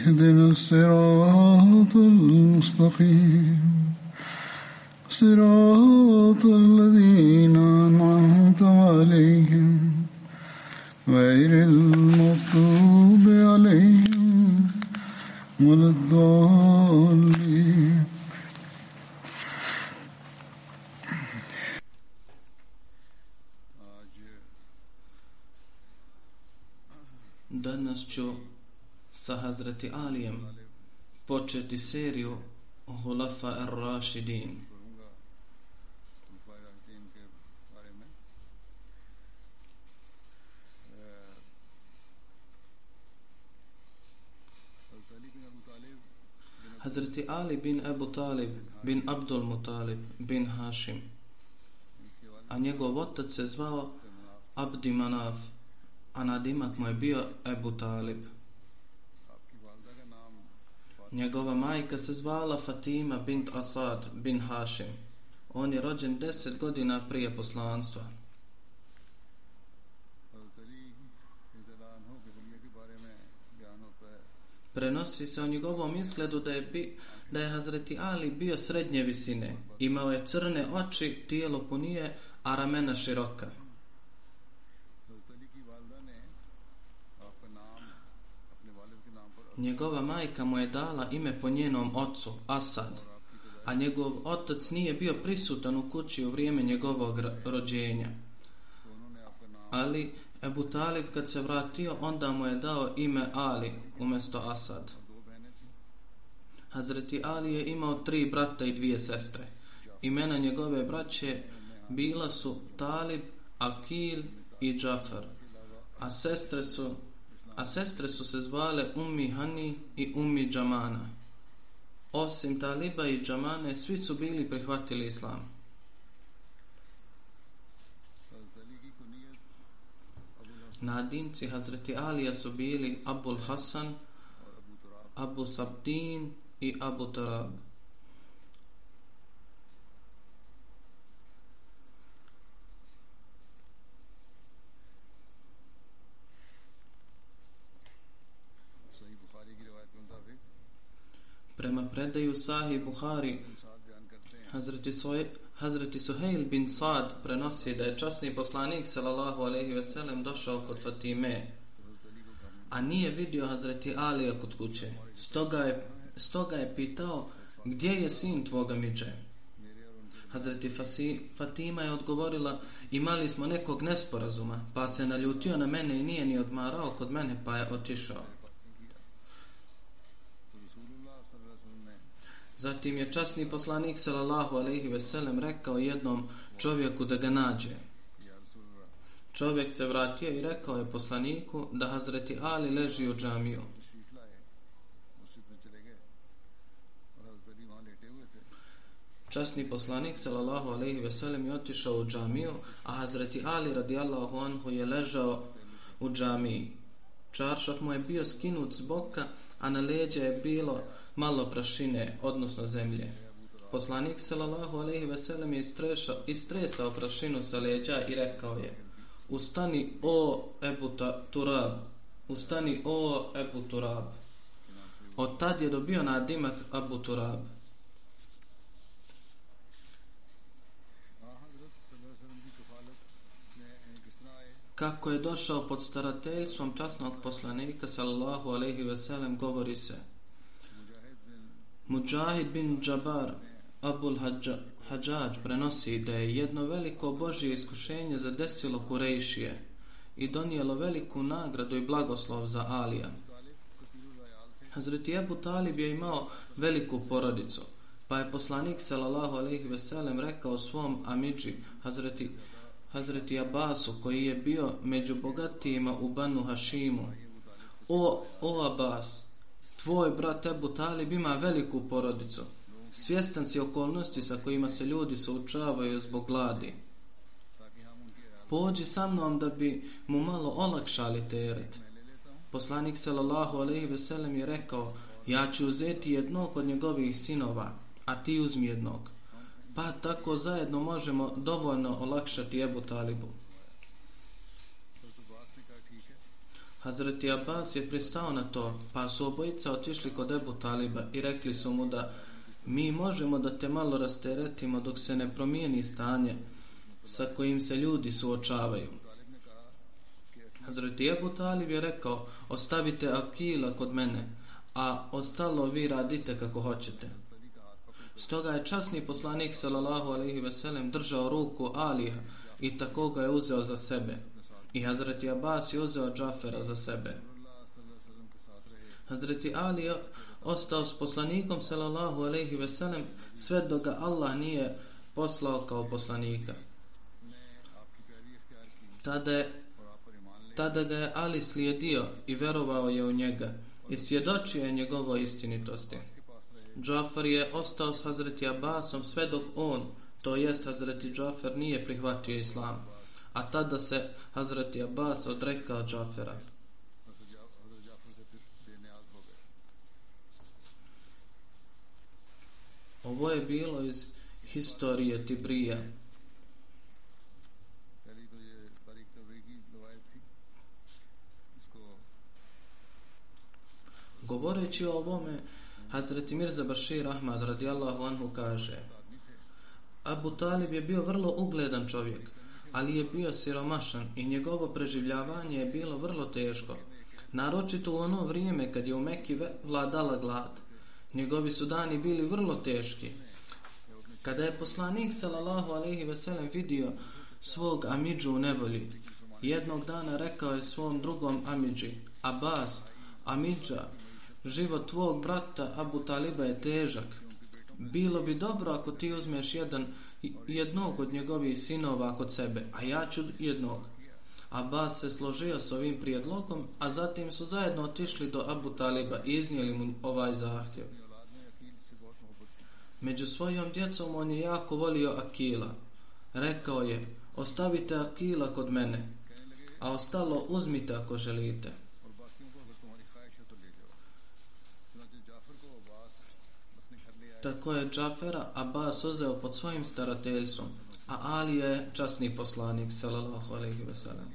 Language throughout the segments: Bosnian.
اهدنا الصراط المستقيم. صراط الذين أنعمت عليهم. غير المغضوب عليهم ولا الضالين. Danas ću sa Hazreti Alijem početi seriju Hulafa Ar-Rashidin. Hazreti Ali bin Abu Talib bin Abdul Mutalib bin Hashim a njegov otac se zvao Abdi Manaf a nadimak mu je bio Abu Talib Njegova majka se zvala Fatima bint Asad bin Hashim. On je rođen deset godina prije poslanstva. Prenosi se o njegovom izgledu da je, bi, da je Hazreti Ali bio srednje visine. Imao je crne oči, tijelo punije, a ramena široka. Njegova majka mu je dala ime po njenom ocu, Asad, a njegov otac nije bio prisutan u kući u vrijeme njegovog rođenja. Ali Ebu Talib kad se vratio, onda mu je dao ime Ali umjesto Asad. Hazreti Ali je imao tri brata i dvije sestre. Imena njegove braće bila su Talib, Akil i Džafar. A sestre su a sestre su se zvale Ummi Hani i Ummi Džamana. Osim Taliba i Džamane, svi su bili prihvatili islam. Nadimci Hazreti Alija su bili Abul Hasan, Abu Sabdin i Abu Turab. Prema predaju Sahi Buhari, Hazreti, Soj, Hazreti Suhail bin Sad prenosi da je časni poslanik sallallahu alaihi ve sellem došao kod Fatime, a nije vidio Hazreti Alija kod kuće. Stoga je, stoga je pitao gdje je sin tvoga miđe. Hazreti Fasi, Fatima je odgovorila imali smo nekog nesporazuma pa se naljutio na mene i nije ni odmarao kod mene pa je otišao. Zatim je časni poslanik sallallahu alejhi ve sellem rekao jednom čovjeku da ga nađe. Čovjek se vratio i rekao je poslaniku da Hazreti Ali leži u džamiju. Časni poslanik sallallahu alejhi ve sellem je otišao u džamiju, a Hazreti Ali radijallahu anhu je ležao u džamiji. Čaršaf mu je bio skinut s boka, a na leđa je bilo malo prašine, odnosno zemlje. Poslanik sallallahu alejhi ve sellem je istresao, istresao prašinu sa leđa i rekao je: "Ustani o Ebu Turab, ustani o Ebu Turab." Od tad je dobio nadimak Abu Turab. Kako je došao pod starateljstvom časnog poslanika sallallahu alejhi ve sellem govori se: Mujahid bin Džabar Abul Hajjaj prenosi da je jedno veliko božje iskušenje zadesilo Kurejšije i donijelo veliku nagradu i blagoslov za Alija. Hazreti Ebu Talib je imao veliku porodicu, pa je poslanik sallallahu alejhi ve sellem rekao svom amidži Hazreti Hazreti Abbasu koji je bio među bogatijima u Banu Hašimu. O, o Abbas, tvoj brat Ebu Talib ima veliku porodicu. Svjestan si okolnosti sa kojima se ljudi součavaju zbog gladi. Pođi sa mnom da bi mu malo olakšali teret. Poslanik sallallahu alejhi ve sellem je rekao: "Ja ću uzeti jednog od njegovih sinova, a ti uzmi jednog." Pa tako zajedno možemo dovoljno olakšati Ebu Talibu. Hazreti Abbas je pristao na to, pa su obojica otišli kod Ebu Taliba i rekli su mu da mi možemo da te malo rasteretimo dok se ne promijeni stanje sa kojim se ljudi suočavaju. Hazreti Ebu Talib je rekao, ostavite Akila kod mene, a ostalo vi radite kako hoćete. Stoga je časni poslanik sallallahu alejhi ve sellem držao ruku Alija i tako ga je uzeo za sebe. I Hazreti Abbas je uzeo Džafera za sebe. Hazreti Ali je ostao s poslanikom sallallahu alejhi ve sellem sve dok ga Allah nije poslao kao poslanika. Tada je tada ga je Ali slijedio i verovao je u njega i svjedočio je njegovoj istinitosti. Džafar je ostao s Hazreti Abbasom sve dok on, to jest Hazreti Džafar, nije prihvatio islam. A tada se Hazreti Abbas odrekao Džafera. Ovo je bilo iz historije Tibrija. Govoreći o ovome, Hazreti Mirza Bashir Ahmad radijallahu anhu kaže Abu Talib je bio vrlo ugledan čovjek, ali je bio siromašan i njegovo preživljavanje je bilo vrlo teško. Naročito u ono vrijeme kad je u Mekki vladala glad. Njegovi su dani bili vrlo teški. Kada je poslanik sallallahu alejhi ve sellem vidio svog amidžu u nevolji, jednog dana rekao je svom drugom amidži, Abbas, amidža, život tvog brata Abu Taliba je težak. Bilo bi dobro ako ti uzmeš jedan, jednog od njegovih sinova kod sebe, a ja ću jednog. Abbas se složio s ovim prijedlogom, a zatim su zajedno otišli do Abu Taliba i iznijeli mu ovaj zahtjev. Među svojom djecom on je jako volio Akila. Rekao je, ostavite Akila kod mene, a ostalo uzmite ako želite. Tako je Džafera Abbas uzeo pod svojim starateljstvom, a Ali je časni poslanik, sallallahu alaihi ve sellem.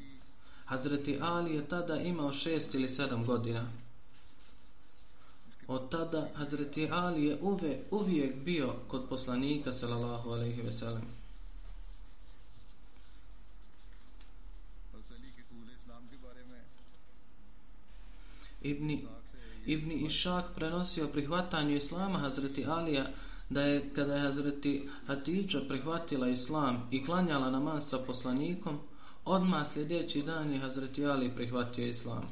Hazreti Ali je tada imao šest ili sedam godina. Od tada Hazreti Ali je uve, uvijek bio kod poslanika, sallallahu alaihi ve sellem. Ibni Ibn Išak prenosio prihvatanju islama Hazreti Alija da je kada je Hazreti Hatidža prihvatila islam i klanjala namaz sa poslanikom, odmah sljedeći dan je Hazreti Ali prihvatio islam.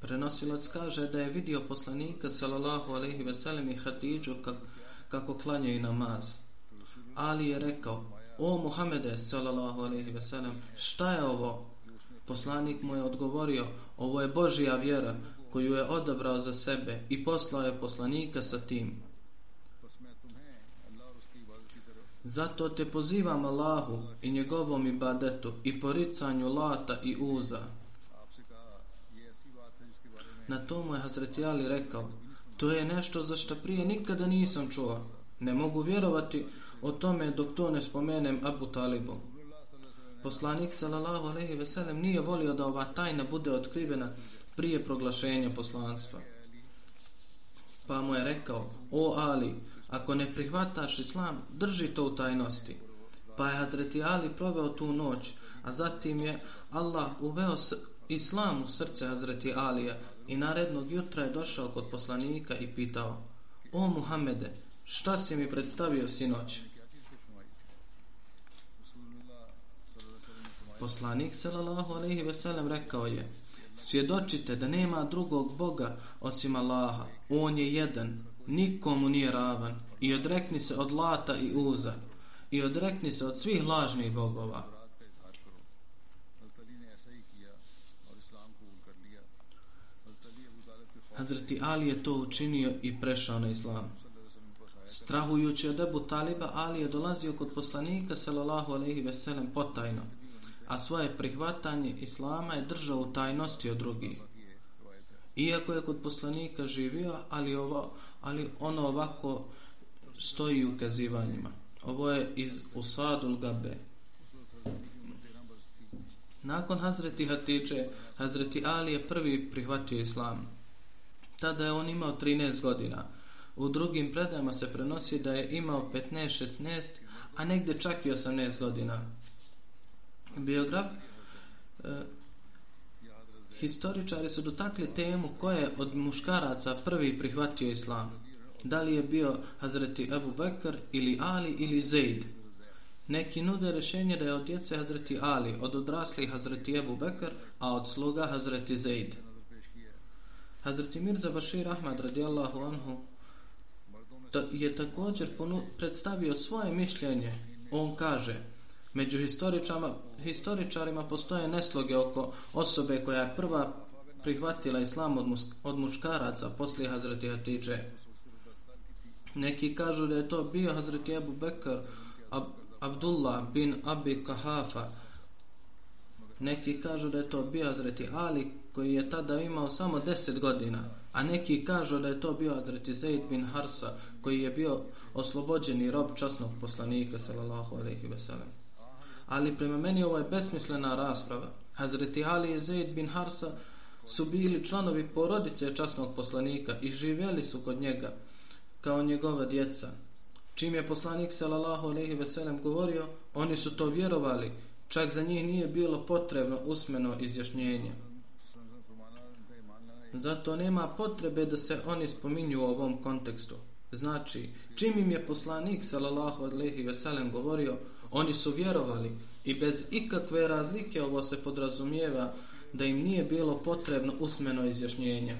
Prenosilac kaže da je vidio poslanika sallallahu alejhi ve sellem i Hatidžu kako, kako klanjaju namaz. Ali je rekao: "O Muhammede sallallahu alejhi ve sellem, šta je ovo?" Poslanik mu je odgovorio, ovo je Božija vjera koju je odabrao za sebe i poslao je poslanika sa tim. Zato te pozivam Allahu i njegovom ibadetu i poricanju lata i uza. Na tomu je Hazreti Ali rekao, to je nešto za što prije nikada nisam čuo. Ne mogu vjerovati o tome dok to ne spomenem Abu Talibu. Poslanik sallallahu alejhi ve sellem nije volio da ova tajna bude otkrivena prije proglašenja poslanstva. Pa mu je rekao: "O Ali, ako ne prihvataš islam, drži to u tajnosti." Pa je Hazreti Ali proveo tu noć, a zatim je Allah uveo islam u srce Hazreti Alija i narednog jutra je došao kod poslanika i pitao O Muhammede, šta si mi predstavio sinoć? Poslanik sallallahu alejhi ve sellem rekao je: Svjedočite da nema drugog Boga osim Allaha. On je jedan, nikomu nije ravan i odrekni se od Lata i Uza i odrekni se od svih lažnih bogova. Hazreti Ali je to učinio i prešao na islam. Strahujući od Ebu Taliba, Ali je dolazio kod poslanika sallallahu alejhi ve sellem potajno a svoje prihvatanje islama je držao u tajnosti od drugih. Iako je kod poslanika živio, ali, ovo, ali ono ovako stoji u kazivanjima. Ovo je iz Usadul Gabe. Nakon Hazreti Hatice, Hazreti Ali je prvi prihvatio islam. Tada je on imao 13 godina. U drugim predajama se prenosi da je imao 15-16, a negde čak i 18 godina biograf. E, historičari su dotakli temu ko je od muškaraca prvi prihvatio islam. Da li je bio Hazreti Abu Bakr ili Ali ili Zaid? Neki nude rešenje da je od djece Hazreti Ali od odraslih Hazreti Abu Bakr a od sluga Hazreti Zaid. Hazreti Mirza Bashir Ahmad radijallahu anhu je također predstavio svoje mišljenje. On kaže Među historičarima, historičarima postoje nesloge oko osobe koja je prva prihvatila islam od, mus, od muškaraca poslije Hazreti Hatice. Neki kažu da je to bio Hazreti Abu Bekr Ab, Abdullah bin Abi Kahafa. Neki kažu da je to bio Hazreti Ali koji je tada imao samo 10 godina. A neki kažu da je to bio Hazreti Zaid bin Harsa koji je bio oslobođeni rob časnog poslanika sallallahu alejhi ve sellem ali prema meni ovo je besmislena rasprava. Hazreti Ali i Zaid bin Harsa su bili članovi porodice časnog poslanika i živjeli su kod njega kao njegova djeca. Čim je poslanik sallallahu alejhi ve sellem govorio, oni su to vjerovali, čak za njih nije bilo potrebno usmeno izjašnjenje. Zato nema potrebe da se oni spominju u ovom kontekstu. Znači, čim im je poslanik sallallahu alejhi ve sellem govorio, Oni su vjerovali i bez ikakve razlike ovo se podrazumijeva da im nije bilo potrebno usmeno izjašnjenje.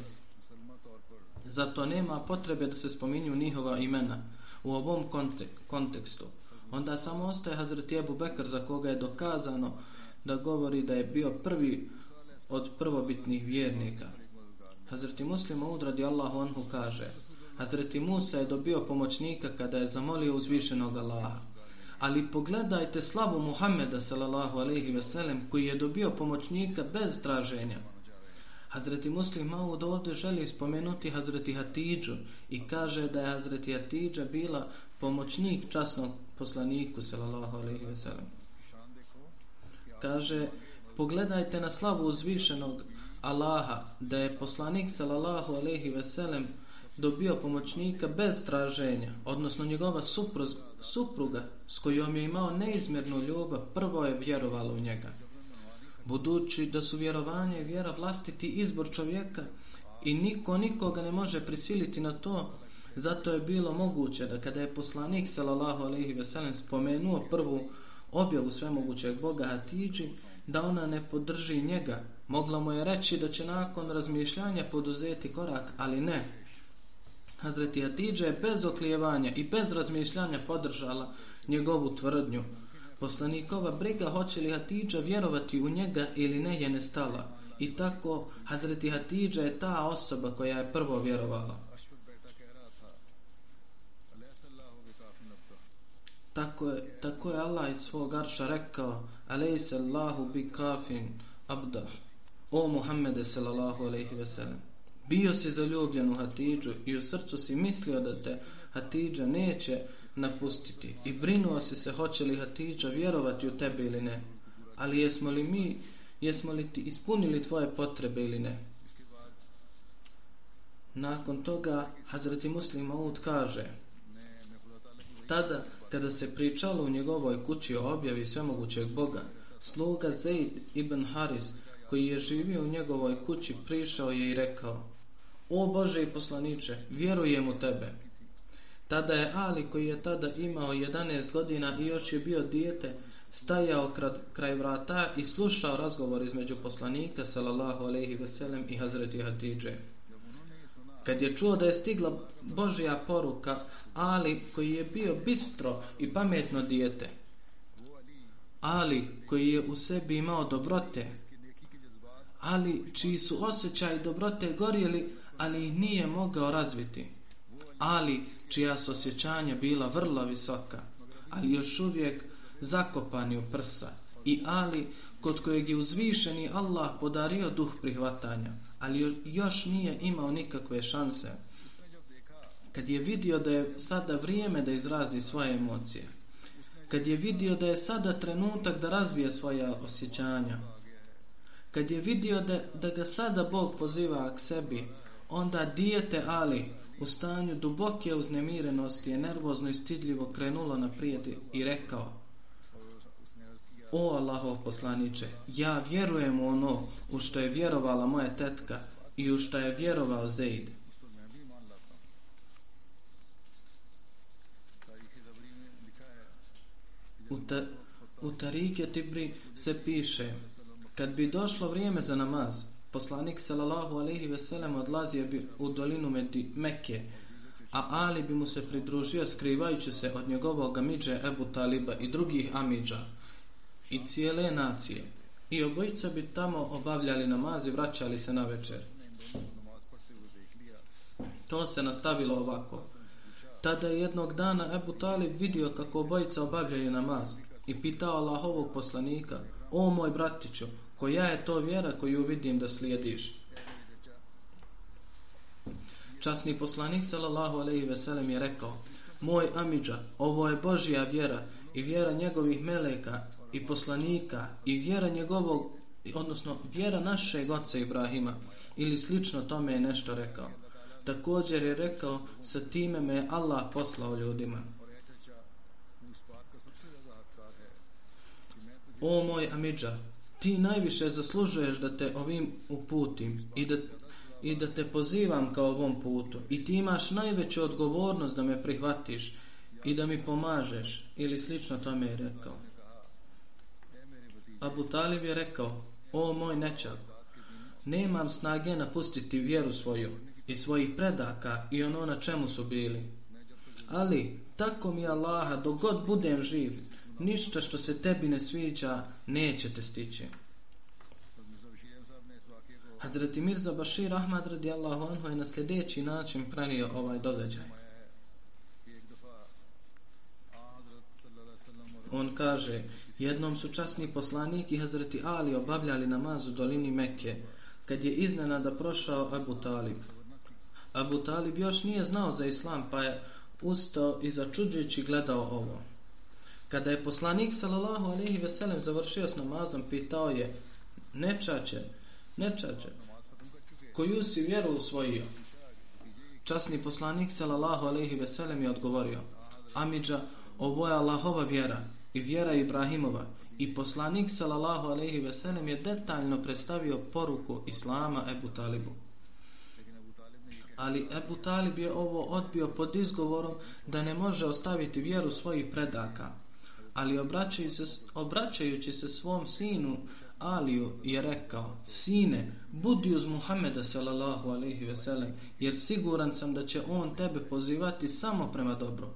Zato nema potrebe da se spominju njihova imena u ovom kontekstu. Onda samo ostaje Hazreti Ebu Bekr za koga je dokazano da govori da je bio prvi od prvobitnih vjernika. Hazreti Muslim Ud radi Allahu anhu kaže Hazreti Musa je dobio pomoćnika kada je zamolio uzvišenog Allaha ali pogledajte slavu Muhammeda sallallahu alejhi ve sellem koji je dobio pomoćnika bez traženja. Hazreti Muslim Maud ovdje želi spomenuti Hazreti Hatidžu i kaže da je Hazreti Hatidža bila pomoćnik časnog poslaniku sallallahu alejhi ve sellem. Kaže pogledajte na slavu uzvišenog Allaha da je poslanik sallallahu alejhi ve sellem dobio pomoćnika bez traženja, odnosno njegova supruz, supruga s kojom je imao neizmjernu ljubav, prvo je vjerovala u njega. Budući da su vjerovanje i vjera vlastiti izbor čovjeka i niko nikoga ne može prisiliti na to, zato je bilo moguće da kada je poslanik sallallahu alejhi ve sellem spomenuo prvu objavu svemogućeg Boga Hatidži, da ona ne podrži njega, mogla mu je reći da će nakon razmišljanja poduzeti korak, ali ne, Hazreti Atidža je bez oklijevanja i bez razmišljanja podržala njegovu tvrdnju. Poslanikova briga hoće li Hatidža vjerovati u njega ili ne je nestala. I tako Hazreti Hatidža je ta osoba koja je prvo vjerovala. Tako je, tako je Allah iz svog arša rekao Aleyse Allahu bi kafin abdah O Muhammede sallallahu alejhi ve sellem bio si zaljubljen u Hatidžu i u srcu si mislio da te Hatidža neće napustiti i brinuo si se hoće li Hatidža vjerovati u tebe ili ne. Ali jesmo li mi, jesmo li ti ispunili tvoje potrebe ili ne? Nakon toga Hazreti Muslim Maud kaže Tada Kada se pričalo u njegovoj kući o objavi svemogućeg Boga, sluga Zaid ibn Haris, koji je živio u njegovoj kući, prišao je i rekao O Bože i poslaniče, vjerujem u tebe. Tada je Ali, koji je tada imao 11 godina i još je bio dijete, stajao kraj vrata i slušao razgovor između poslanika, salallahu alaihi veselem, i Hazreti Hatidže. Kad je čuo da je stigla Božja poruka, Ali, koji je bio bistro i pametno dijete, Ali, koji je u sebi imao dobrote, Ali, čiji su osjećaj dobrote gorjeli, ali ih nije mogao razviti. Ali, čija su osjećanja bila vrlo visoka, ali još uvijek zakopani u prsa. I Ali, kod kojeg je uzvišeni Allah podario duh prihvatanja, ali još nije imao nikakve šanse. Kad je vidio da je sada vrijeme da izrazi svoje emocije, kad je vidio da je sada trenutak da razvije svoja osjećanja, kad je vidio da, da ga sada Bog poziva k sebi, onda dijete Ali u stanju duboke uznemirenosti je nervozno i stidljivo krenulo naprijed i rekao O Allahov poslaniće, ja vjerujem u ono u što je vjerovala moja tetka i u što je vjerovao Zaid. U, ta, u Tarike Tibri se piše kad bi došlo vrijeme za namaz poslanik sallallahu alejhi ve sellem odlazio bi u dolinu Medi, Mekke a Ali bi mu se pridružio skrivajući se od njegovog amidže Ebu Taliba i drugih amidža i cijele nacije. I obojica bi tamo obavljali namaz i vraćali se na večer. To se nastavilo ovako. Tada je jednog dana Ebu Talib vidio kako obojica obavljaju namaz i pitao Allahovog poslanika o moj bratiću koja je to vjera koju vidim da slijediš? Časni poslanik sallallahu alejhi ve sellem je rekao moj amidža ovo je božja vjera i vjera njegovih meleka i poslanika i vjera njegovog odnosno vjera našeg oca Ibrahima. Ili slično tome je nešto rekao. Također je rekao sa time me Allah poslao ljudima. O moj amidža ti najviše zaslužuješ da te ovim uputim i da, i da te pozivam kao ovom putu. I ti imaš najveću odgovornost da me prihvatiš i da mi pomažeš ili slično tome je rekao. Abu Talib je rekao o moj nečak nemam snage napustiti vjeru svoju i svojih predaka i ono na čemu su bili. Ali tako mi Allaha dok god budem živ ništa što se tebi ne sviđa neće te stići. Hazreti Mirza Bashir Ahmad radijallahu anhu je na sljedeći način pranio ovaj događaj. On kaže, jednom su časni poslanik i Hazreti Ali obavljali namaz u dolini Mekke, kad je iznenada prošao Abu Talib. Abu Talib još nije znao za islam, pa je ustao i začuđujući gledao ovo. Kada je poslanik sallallahu alejhi ve sellem završio s namazom, pitao je: "Nečače, nečače, koju si vjeru usvojio?" Časni poslanik sallallahu alejhi ve sellem je odgovorio: "Amidža, ovo je Allahova vjera i vjera Ibrahimova." I poslanik sallallahu alejhi ve sellem je detaljno predstavio poruku islama Ebu Talibu. Ali Ebu Talib je ovo odbio pod izgovorom da ne može ostaviti vjeru svojih predaka ali obraćajući se, obraćajući se svom sinu Aliju je rekao sine budi uz Muhameda sallallahu alaihi ve sellem jer siguran sam da će on tebe pozivati samo prema dobru.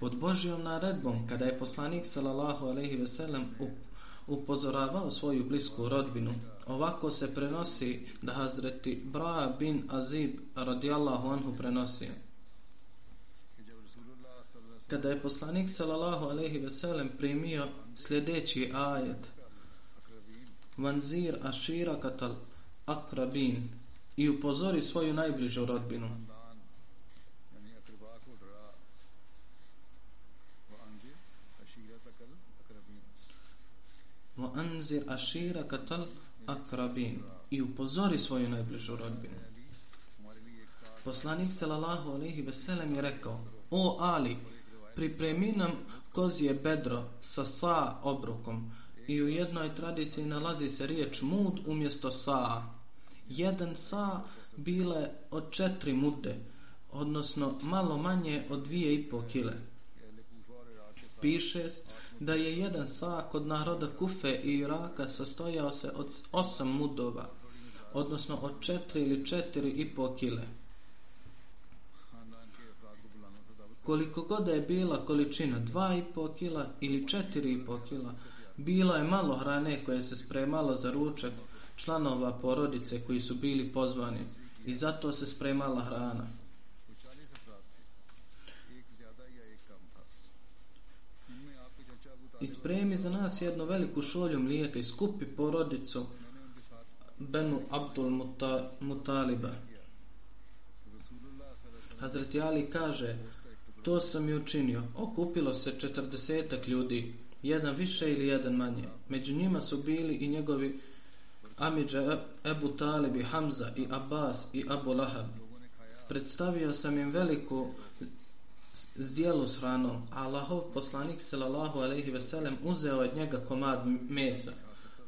Pod Božjom naredbom kada je poslanik sallallahu alaihi ve sellem upozoravao svoju blisku rodbinu ovako se prenosi da Hazreti Bra bin Azib radijallahu anhu prenosi kada je poslanik sallallahu alejhi ve sellem primio sljedeći ajet. Vanzir ashira katal akrabin i upozori svoju najbližu rodbinu. Wa anzir ashira katal akrabin i upozori svoju najbližu rodbinu. Poslanik sallallahu alejhi ve sellem je rekao: "O Ali, pripremi nam kozije bedro sa sa obrukom." I u jednoj tradiciji nalazi se riječ mud umjesto sa. Jedan sa bile od četiri mude, odnosno malo manje od dvije i pol kile. Piše da je jedan sa kod naroda Kufe i Iraka sastojao se od osam mudova, odnosno od četiri ili četiri i pol kile. Koliko god je bila količina dva i pol kila ili četiri i pol kila, bilo je malo hrane koje se spremalo za ručak članova porodice koji su bili pozvani i zato se spremala hrana. I spremi za nas jednu veliku šolju mlijeka i skupi porodicu Benu Abdul Muta, Mutaliba. Hazreti Ali kaže, to sam i učinio. Okupilo se četrdesetak ljudi, jedan više ili jedan manje. Među njima su bili i njegovi Amidža Ebu Talib i Hamza i Abbas i Abu Lahab. Predstavio sam im veliku zdjelu s hranom, a Allahov poslanik sallallahu alejhi ve sellem uzeo od njega komad mesa,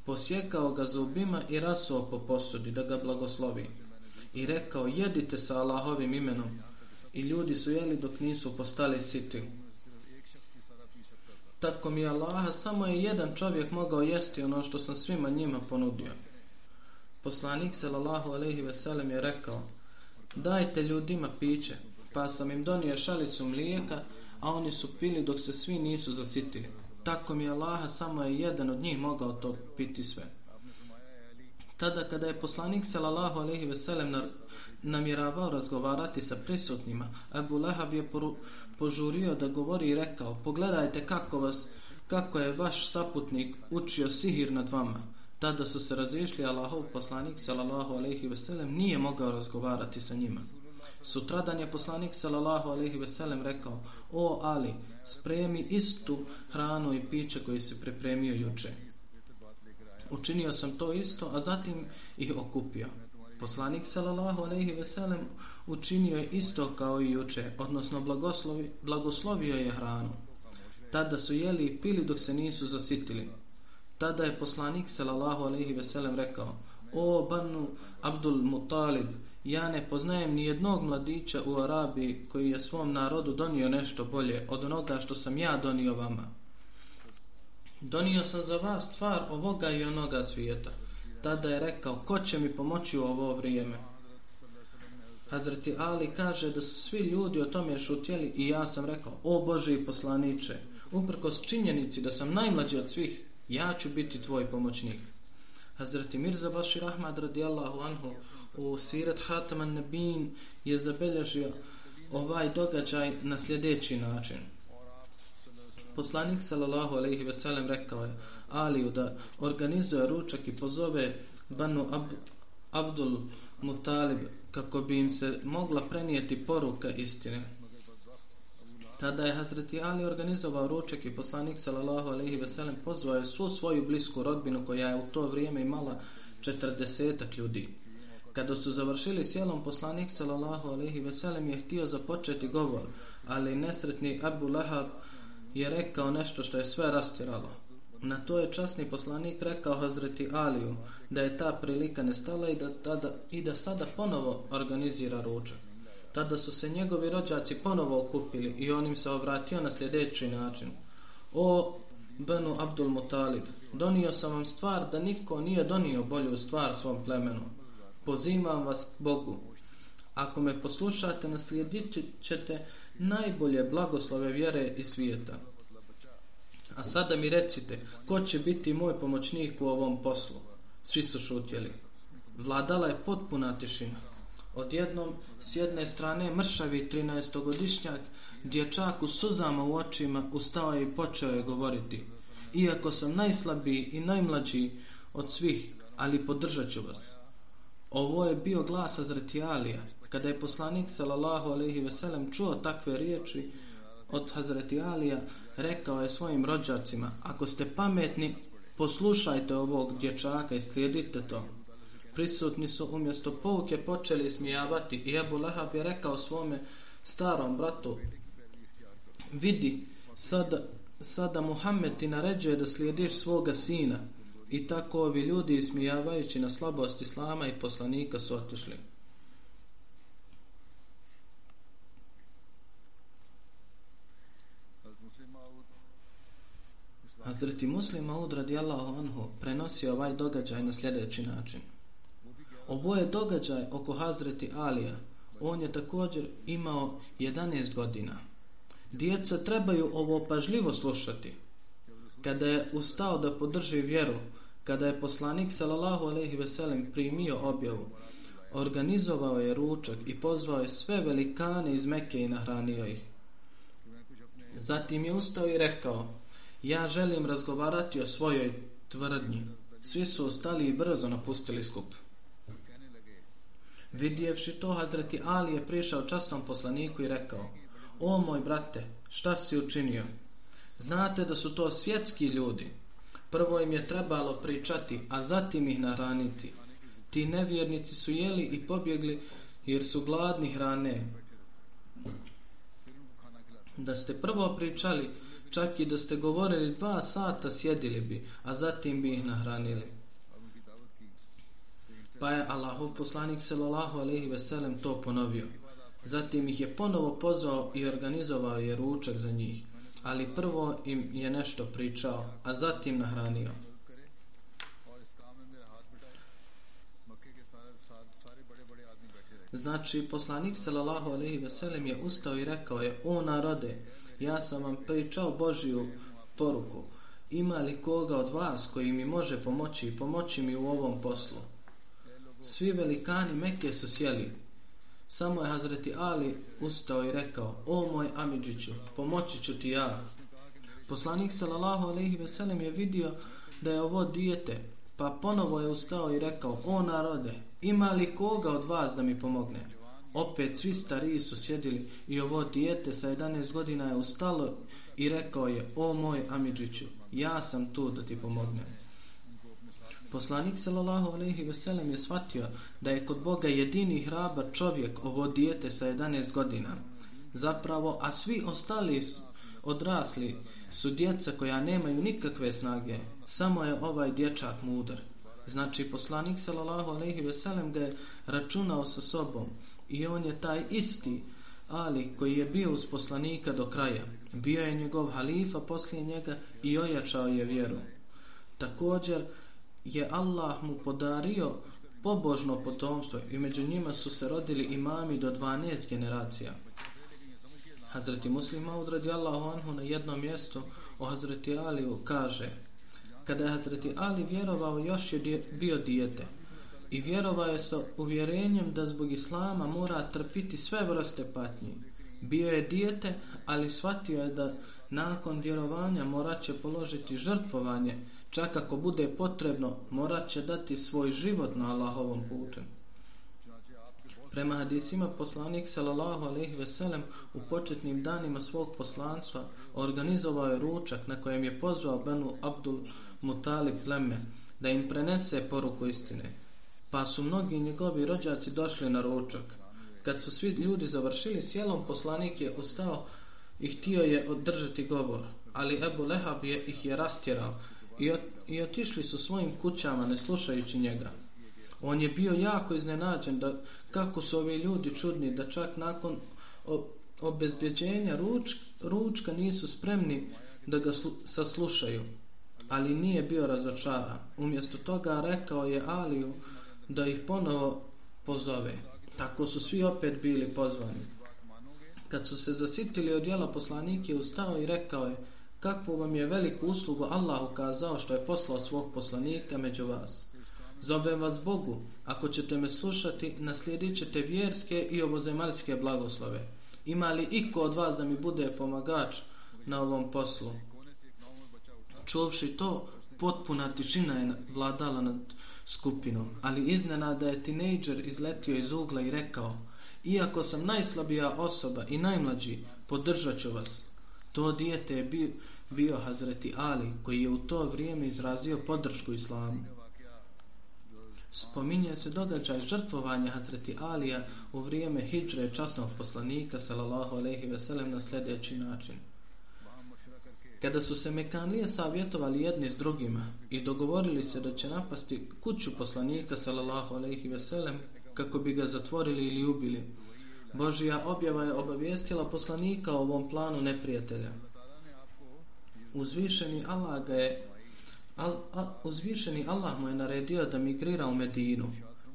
posjekao ga zubima i rasuo po posudi da ga blagoslovi. I rekao, jedite sa Allahovim imenom. I ljudi su jeli dok nisu postali siti. Tako mi Allaha, samo je jedan čovjek mogao jesti ono što sam svima njima ponudio. Poslanik sallallahu alejhi ve sellem je rekao: "Dajte ljudima piće." Pa sam im donio šalicu mlijeka, a oni su pili dok se svi nisu zasitili. Tako mi Allaha samo je jedan od njih mogao to piti sve. Tada kada je poslanik sallallahu alejhi ve sellem namjeravao razgovarati sa prisutnima, Abu Lahab je poru, požurio da govori i rekao: "Pogledajte kako vas kako je vaš saputnik učio sihir nad vama." Tada su se razišli Allahov poslanik sallallahu alejhi ve sellem nije mogao razgovarati sa njima. Sutradan je poslanik sallallahu alejhi ve sellem rekao: "O Ali, spremi istu hranu i piće koje si pripremio juče." Učinio sam to isto, a zatim ih okupio. Poslanik sallallahu alejhi ve sellem učinio je isto kao i juče, odnosno blagoslovi, blagoslovio je hranu. Tada su jeli i pili dok se nisu zasitili. Tada je poslanik sallallahu alejhi ve sellem rekao: "O Banu Abdul Muttalib, ja ne poznajem ni jednog mladića u Arabiji koji je svom narodu donio nešto bolje od onoga što sam ja donio vama. Donio sam za vas stvar ovoga i onoga svijeta." Tada je rekao: "Ko će mi pomoći u ovo vrijeme?" Hazreti Ali kaže da su svi ljudi o tome šutjeli i ja sam rekao: "O Boži poslanice, uprkos činjenici da sam najmlađi od svih, ja ću biti tvoj pomoćnik. Hazreti Mirza Bashir Ahmad radijallahu anhu u Sirat Hataman Nebin je zabelježio ovaj događaj na sljedeći način. Poslanik sallallahu alejhi ve sellem rekao je Aliju da organizuje ručak i pozove Banu Ab Abdul Mutalib kako bi im se mogla prenijeti poruka istine. Tada je Hazreti Ali organizovao ručak i poslanik sallallahu alejhi ve sellem pozvao je svu svoju blisku rodbinu koja je u to vrijeme imala 40 ljudi. Kada su završili sjelom poslanik sallallahu alejhi ve sellem je htio započeti govor, ali nesretni Abu Lahab je rekao nešto što je sve rastiralo. Na to je časni poslanik rekao Hazreti Aliju da je ta prilika nestala i da, tada, i da sada ponovo organizira ručak. Tada su se njegovi rođaci ponovo okupili i on im se obratio na sljedeći način. O, Benu Abdul Mutalib, donio sam vam stvar da niko nije donio bolju stvar svom plemenu. Pozivam vas k Bogu. Ako me poslušate, naslijedit ćete najbolje blagoslove vjere i svijeta. A sada mi recite, ko će biti moj pomoćnik u ovom poslu? Svi su šutjeli. Vladala je potpuna tišina. Odjednom, s jedne strane, mršavi 13-godišnjak, dječak u suzama u očima, ustao je i počeo je govoriti. Iako sam najslabiji i najmlađi od svih, ali podržat ću vas. Ovo je bio glas Azretijalija. Kada je poslanik sallallahu alaihi veselem čuo takve riječi od Hazretijalija, Alija, rekao je svojim rođacima, ako ste pametni, poslušajte ovog dječaka i slijedite to. prisutni su umjesto pouke počeli smijavati i Ebu Lehab je rekao svome starom bratu vidi sada, sada Muhammed ti naređuje da slijediš svoga sina i tako ovi ljudi smijavajući na slabost Islama i poslanika su otišli. Hazreti Muslim Maud radijallahu anhu prenosi ovaj događaj na sljedeći način. Ovo je događaj oko Hazreti Alija. On je također imao 11 godina. Djeca trebaju ovo pažljivo slušati. Kada je ustao da podrži vjeru, kada je poslanik sallallahu alejhi ve sellem primio objavu, organizovao je ručak i pozvao je sve velikane iz Mekke i nahranio ih. Zatim je ustao i rekao: Ja želim razgovarati o svojoj tvrdnji. Svi su ostali i brzo napustili skup. Vidjevši to, Hazreti Ali je prišao častom poslaniku i rekao O moj brate, šta si učinio? Znate da su to svjetski ljudi. Prvo im je trebalo pričati, a zatim ih naraniti. Ti nevjernici su jeli i pobjegli jer su gladni hrane. Da ste prvo pričali, čak i da ste govorili dva sata sjedili bi, a zatim bi ih nahranili. Pa je Allahov poslanik sallallahu alejhi ve sellem to ponovio. Zatim ih je ponovo pozvao i organizovao je ručak za njih, ali prvo im je nešto pričao, a zatim nahranio. Znači, poslanik sallallahu alejhi ve sellem je ustao i rekao je: "O narode, ja sam vam pričao Božiju poruku. Ima li koga od vas koji mi može pomoći i pomoći mi u ovom poslu? Svi velikani Mekke su sjeli. Samo je Hazreti Ali ustao i rekao, o moj Amidžiću, pomoći ću ti ja. Poslanik sallallahu alaihi ve sellem je vidio da je ovo dijete, pa ponovo je ustao i rekao, o narode, ima li koga od vas da mi pomogne? Opet svi stariji su sjedili i ovo dijete sa 11 godina je ustalo i rekao je, o moj Amidžiću, ja sam tu da ti pomognem. Poslanik sallallahu alejhi ve sellem je shvatio da je kod Boga jedini hrabar čovjek ovo dijete sa 11 godina. Zapravo, a svi ostali odrasli su djeca koja nemaju nikakve snage. Samo je ovaj dječak mudar. Znači, poslanik sallallahu alejhi ve sellem ga je računao sa sobom i on je taj isti Ali koji je bio uz poslanika do kraja. Bio je njegov halifa poslije njega i ojačao je vjeru. Također je Allah mu podario pobožno potomstvo i među njima su se rodili imami do 12 generacija. Hazreti Muslim Maud radi Allahu anhu na jednom mjestu o Hazreti Aliju kaže Kada je Hazreti Ali vjerovao još je bio dijete i vjerovao je sa uvjerenjem da zbog Islama mora trpiti sve vrste patnji. Bio je dijete, ali shvatio je da nakon vjerovanja morat će položiti žrtvovanje, čak ako bude potrebno, morat će dati svoj život na Allahovom putu. Prema hadisima poslanik sallallahu alejhi ve sellem u početnim danima svog poslanstva organizovao je ručak na kojem je pozvao Benu Abdul Mutalib pleme da im prenese poruku istine pa su mnogi njegovi rođaci došli na ručak. Kad su svi ljudi završili sjelom, poslanik je ustao i htio je održati govor, ali Ebu Lehab je, ih je rastjerao i, ot, i otišli su svojim kućama ne slušajući njega. On je bio jako iznenađen da kako su ovi ljudi čudni da čak nakon obezbjeđenja ruč, ručka nisu spremni da ga slu, saslušaju. Ali nije bio razočaran. Umjesto toga rekao je Aliju da ih ponovo pozove. Tako su svi opet bili pozvani. Kad su se zasitili od jela poslanik je ustao i rekao je kakvu vam je veliku uslugu Allah ukazao što je poslao svog poslanika među vas. Zovem vas Bogu, ako ćete me slušati, naslijedit ćete vjerske i obozemaljske blagoslove. Ima li iko od vas da mi bude pomagač na ovom poslu? Čuvši to, potpuna tišina je vladala nad skupinom, ali iznenada je tinejdžer izletio iz ugla i rekao Iako sam najslabija osoba i najmlađi, podržat ću vas. To dijete je bio, bio Hazreti Ali, koji je u to vrijeme izrazio podršku islamu. spominje se događaj žrtvovanja Hazreti Alija u vrijeme hijđre časnog poslanika sallallahu alejhi ve sellem na sljedeći način. Kada su se Mekanlije savjetovali jedni s drugima i dogovorili se da će napasti kuću poslanika sallallahu alejhi ve sellem kako bi ga zatvorili ili ubili, Božja objava je obavijestila poslanika o ovom planu neprijatelja. Uzvišeni Allah ga je Al, al, uzvišeni Allah mu je naredio da migrira u Medinu,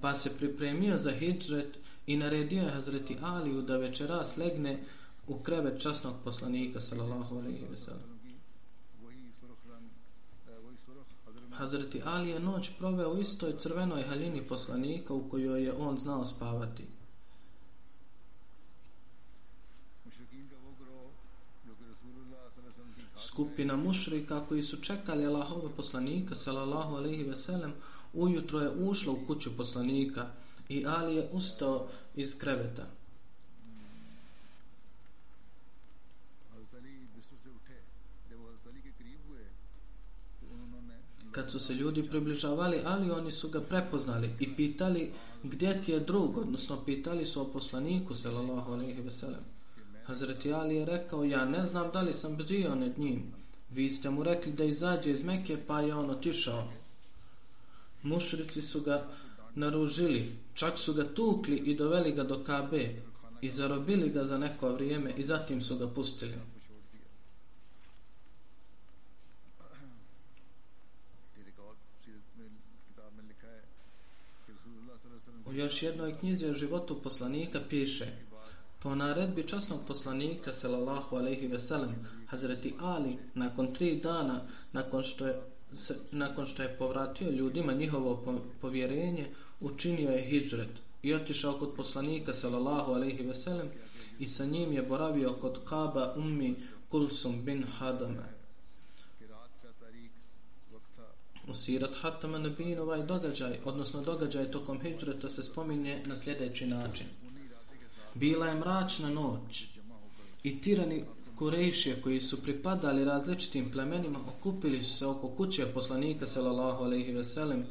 pa se pripremio za hijđret i naredio je Hazreti Aliju da večeras legne u krevet časnog poslanika sallallahu alejhi ve sellem. Hazreti Ali je noć proveo u istoj crvenoj haljini poslanika u kojoj je on znao spavati. Skupina mušrika koji su čekali Allahove poslanika sallallahu alejhi ve sellem ujutro je ušla u kuću poslanika i Ali je ustao iz kreveta. Kad su se ljudi približavali, ali oni su ga prepoznali i pitali gdje ti je drug, odnosno pitali su o poslaniku, sallallahu alaihi ve sellem. Hazreti Ali je rekao, ja ne znam da li sam bio nad njim. Vi ste mu rekli da izađe iz Mekke, pa je on otišao. Mušrici su ga naružili, čak su ga tukli i doveli ga do Kabe i zarobili ga za neko vrijeme i zatim su ga pustili. U još jednoj knjizi o životu poslanika piše Po naredbi časnog poslanika sallallahu alejhi ve sellem Hazreti Ali nakon tri dana nakon što je se, nakon što je povratio ljudima njihovo povjerenje učinio je hidžret i otišao kod poslanika sallallahu alejhi ve sellem i sa njim je boravio kod Kaba ummi Kulsum bin Hadama U Sirat Hatama Nabin ovaj događaj, odnosno događaj tokom hijđreta se spominje na sljedeći način. Bila je mračna noć i tirani Kurejšije koji su pripadali različitim plemenima okupili su se oko kuće poslanika sallallahu alejhi ve sellem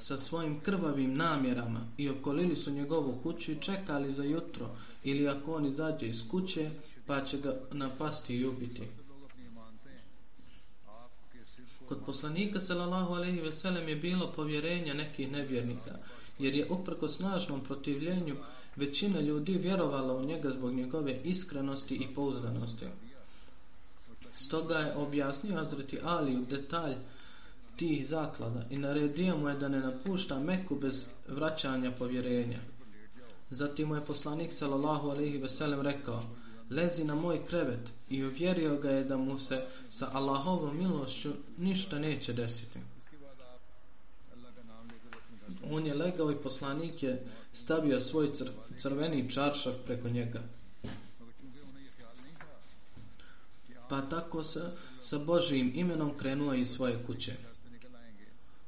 sa svojim krvavim namjerama i okolili su njegovu kuću i čekali za jutro ili ako on izađe iz kuće pa će ga napasti i ubiti. Kod poslanika sallallahu alejhi ve sellem je bilo povjerenja nekih nevjernika, jer je uprko snažnom protivljenju većina ljudi vjerovala u njega zbog njegove iskrenosti i pouzdanosti. Stoga je objasnio Hazreti Ali u detalj tih zaklada i naredio mu je da ne napušta Meku bez vraćanja povjerenja. Zatim mu je poslanik sallallahu alejhi ve sellem rekao: lezi na moj krevet i uvjerio ga je da mu se sa Allahovom milošću ništa neće desiti. On je legao i poslanik je stavio svoj cr crveni čaršav preko njega. Pa tako se sa Božijim imenom krenuo iz svoje kuće.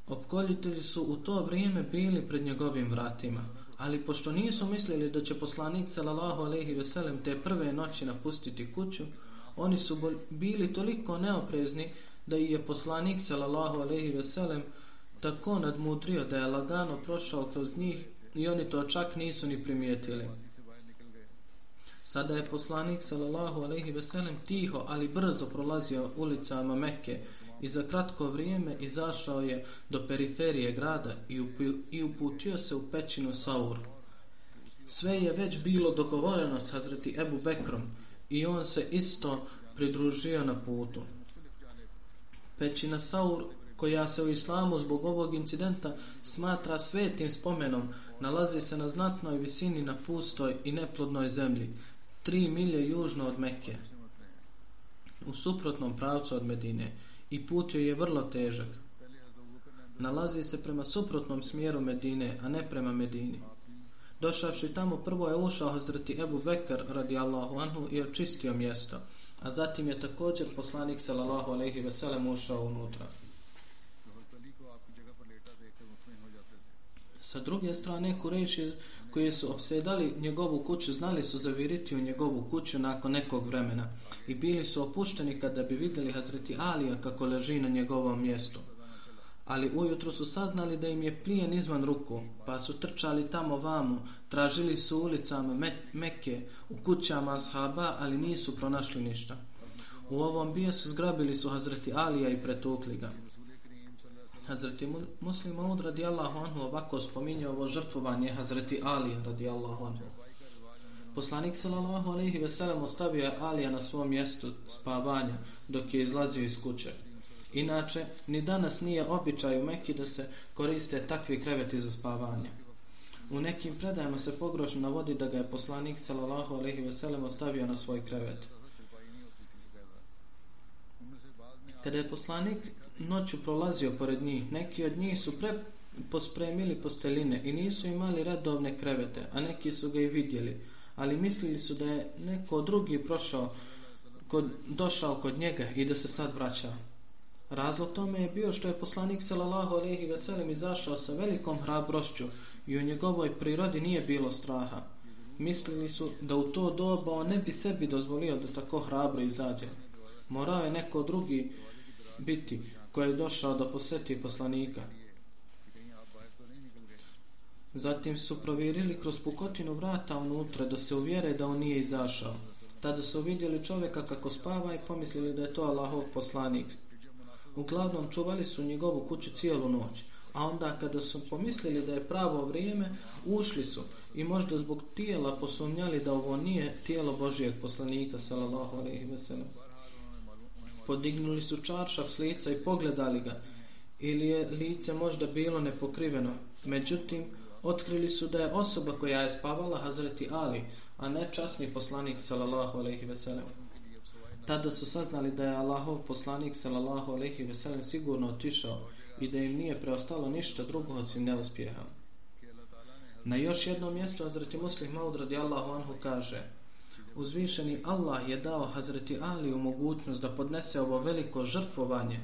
Opkoljitelji su u to vrijeme bili pred njegovim vratima, ali pošto nisu mislili da će poslanik sallallahu alejhi ve sellem te prve noći napustiti kuću, oni su bili toliko neoprezni da je poslanik sallallahu alejhi ve sellem tako nadmudrio da je lagano prošao kroz njih i oni to čak nisu ni primijetili. Sada je poslanik sallallahu alejhi ve sellem tiho, ali brzo prolazio ulicama Mekke i za kratko vrijeme izašao je do periferije grada i uputio se u pećinu Saur. Sve je već bilo dogovoreno s Hazreti Ebu Bekrom i on se isto pridružio na putu. Pećina Saur, koja se u islamu zbog ovog incidenta smatra svetim spomenom, nalazi se na znatnoj visini na pustoj i neplodnoj zemlji, tri milje južno od Mekke, u suprotnom pravcu od Medine i put joj je vrlo težak. Nalazi se prema suprotnom smjeru Medine, a ne prema Medini. Došavši tamo, prvo je ušao Hazreti Ebu Bekr radi Allahu anhu i očistio mjesto, a zatim je također poslanik sallallahu alaihi veselem ušao unutra. Sa druge strane, Kurejši koji su obsedali njegovu kuću, znali su zaviriti u njegovu kuću nakon nekog vremena i bili su opušteni kada bi vidjeli Hazreti Alija kako leži na njegovom mjestu. Ali ujutro su saznali da im je plijen izvan ruku, pa su trčali tamo vamo, tražili su ulicama me Mekke, u kućama ashaba, ali nisu pronašli ništa. U ovom bijesu zgrabili su Hazreti Alija i pretukli ga. Hazreti Muslim Maud radijallahu anhu ovako spominje ovo žrtvovanje Hazreti Ali radijallahu anhu. Poslanik sallallahu alejhi ve sellem ostavio je Alija na svom mjestu spavanja dok je izlazio iz kuće. Inače, ni danas nije običaj u Mekki da se koriste takvi kreveti za spavanje. U nekim predajama se pogrošno navodi da ga je poslanik sallallahu alejhi ve sellem ostavio na svoj krevet. Kada je poslanik noću prolazio pored njih, neki od njih su pre pospremili posteline i nisu imali redovne krevete, a neki su ga i vidjeli, ali mislili su da je neko drugi prošao, kod, došao kod njega i da se sad vraća. Razlog tome je bio što je poslanik sallallahu alejhi ve sellem izašao sa velikom hrabrošću i u njegovoj prirodi nije bilo straha. Mislili su da u to doba on ne bi sebi dozvolio da tako hrabro izađe. Morao je neko drugi biti koji je došao da poseti poslanika. Zatim su provjerili kroz pukotinu vrata unutra da se uvjere da on nije izašao. Tada su vidjeli čovjeka kako spava i pomislili da je to Allahov poslanik. Uglavnom čuvali su njegovu kuću cijelu noć. A onda kada su pomislili da je pravo vrijeme, ušli su i možda zbog tijela posumnjali da ovo nije tijelo Božijeg poslanika sallallahu alejhi ve sellem podignuli su čaršav s lica i pogledali ga, ili je lice možda bilo nepokriveno. Međutim, otkrili su da je osoba koja je spavala Hazreti Ali, a ne časni poslanik sallallahu alejhi ve sellem. Tada su saznali da je Allahov poslanik sallallahu alejhi ve sellem sigurno otišao i da im nije preostalo ništa drugo osim neuspjeha. Na još jednom mjestu Hazreti Muslim Maud radijallahu anhu kaže: uzvišeni Allah je dao Hazreti Ali mogućnost da podnese ovo veliko žrtvovanje,